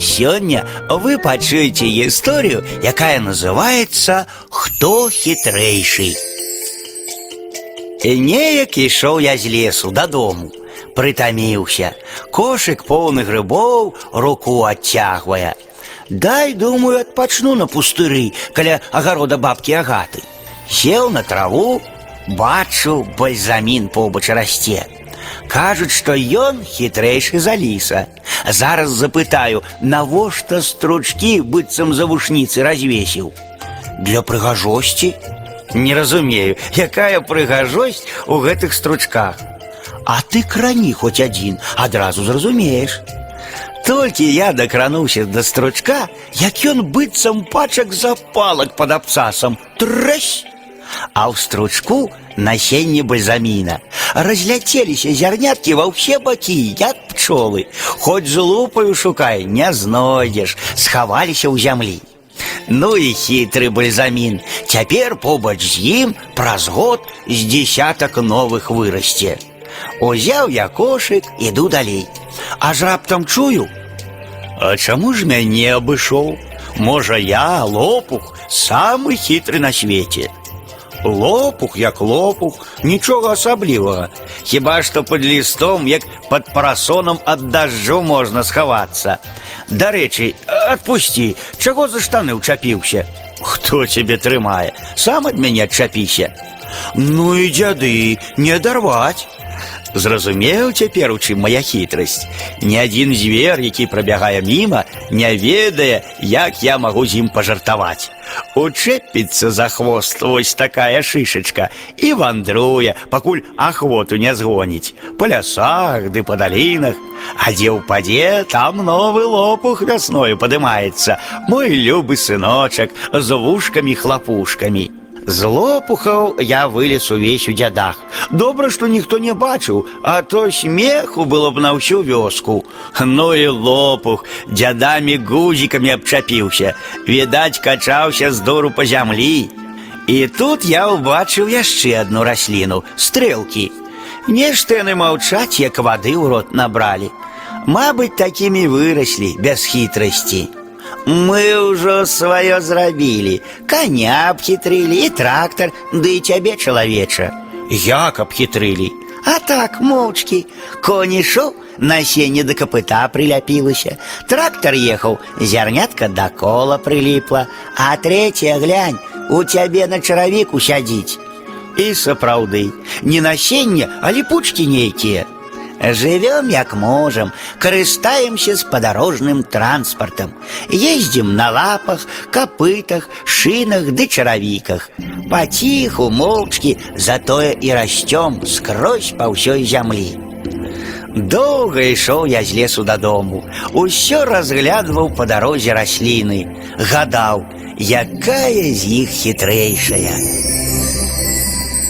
Сегодня вы пачуеце историю, якая называется «Хто хитрейший». Неяк ішоў я з лесу дадому, прытаміўся, кошык поўны грыбоў руку адцягвае. Дай, думаю, адпачну на пустыры каля агарода бабкі агаты. Сеў на траву, бачу, бальзамін побач расце. Кажуць, што ён хітрэйшы за ліса. Зараз запытаю, навошта стручкі быццам за вушніцы развесіў. Для прыгажосці? Не разумею, якая прыгажосць у гэтых стручках. А ты крані хоць адзін, адразу зразумееш. Толькі я дакрануўся да стручка, як ён быццам пачак запалак пад абцасам. Трэсь! А ў стручку насенне бальзаміна. Разляцеліся зярняткі ва ўсе бакі, як пчолы. Хоць з лупаю шукай, не знойдзеш, схаваліся ў зямлі. Ну і хітры бальзамін. Цяпер побач з ім праз год з дзесятак новых вырасце. Узяў я кошык, іду далей. Аж раптам чую. А чаму ж мяне абышоў? Можа, я, лопух, самы хітры на свеце. Лопух, як лопух, нічога асаблівага. Хіба што пад лістом, як пад парасонам ад дажджу можна схавацца. Дарэчы, адпусці, чаго за штаны ўчапіўся? Хто цябе трымае? Сам ад мяне адчапіся. Ну і дзяды, не адарваць. Зразумеў цяпер, у чым моя хітрасць. Ні адзін звер, які прабягае міма, не ведае, як я магу з ім пажартаваць. Учэпіцца за хвост вось такая шышачка і вандруе, пакуль ахвоту не згоніць. Па лясах ды па далінах. А дзе ўпадзе, там новы лопух вясною падымаецца. Мой любы сыночак з вушкамі-хлапушкамі. З лопухаў я вылез увесь у дзядах. Добра, што ніхто не бачыў, а то смеху было б на ўсю вёску. Ну і лопух, дзядамі гузікамі абчапіўся. Відаць, качаўся з дуру па зямлі. І тут я ўбачыў яшчэ адну расліну стрэлкі. Нешта яны маўчаць, як вады ў рот набралі. Мабыць, такімі выраслі без хітрасці. Мы ўжо сваё зрабілі. Каня абхітрылі і трактар, ды і цябе чалавеча. Як абхітрылі? А так, моўчкі. Конь ішоў, насенне да капыта прыляпілася. Трактар ехаў, зярнятка да кола прыліпла, а трэцяе глянь, у цябе на чаравіку сядзіць. І сапраўды, не насенне, а ліпучкі нейкія. Живем як можем, карыстаемся спадарожным транспартам, ездзім на лапах, капытах, шынах ды чаравіках. Паціху, моўчкі, затое і расцём скрозь па ўсёй зямлі. Доўга ішоў я з лесу дадому, усё разглядваў па дарозе расліны, гадаў, якая з іх хітрэйшая.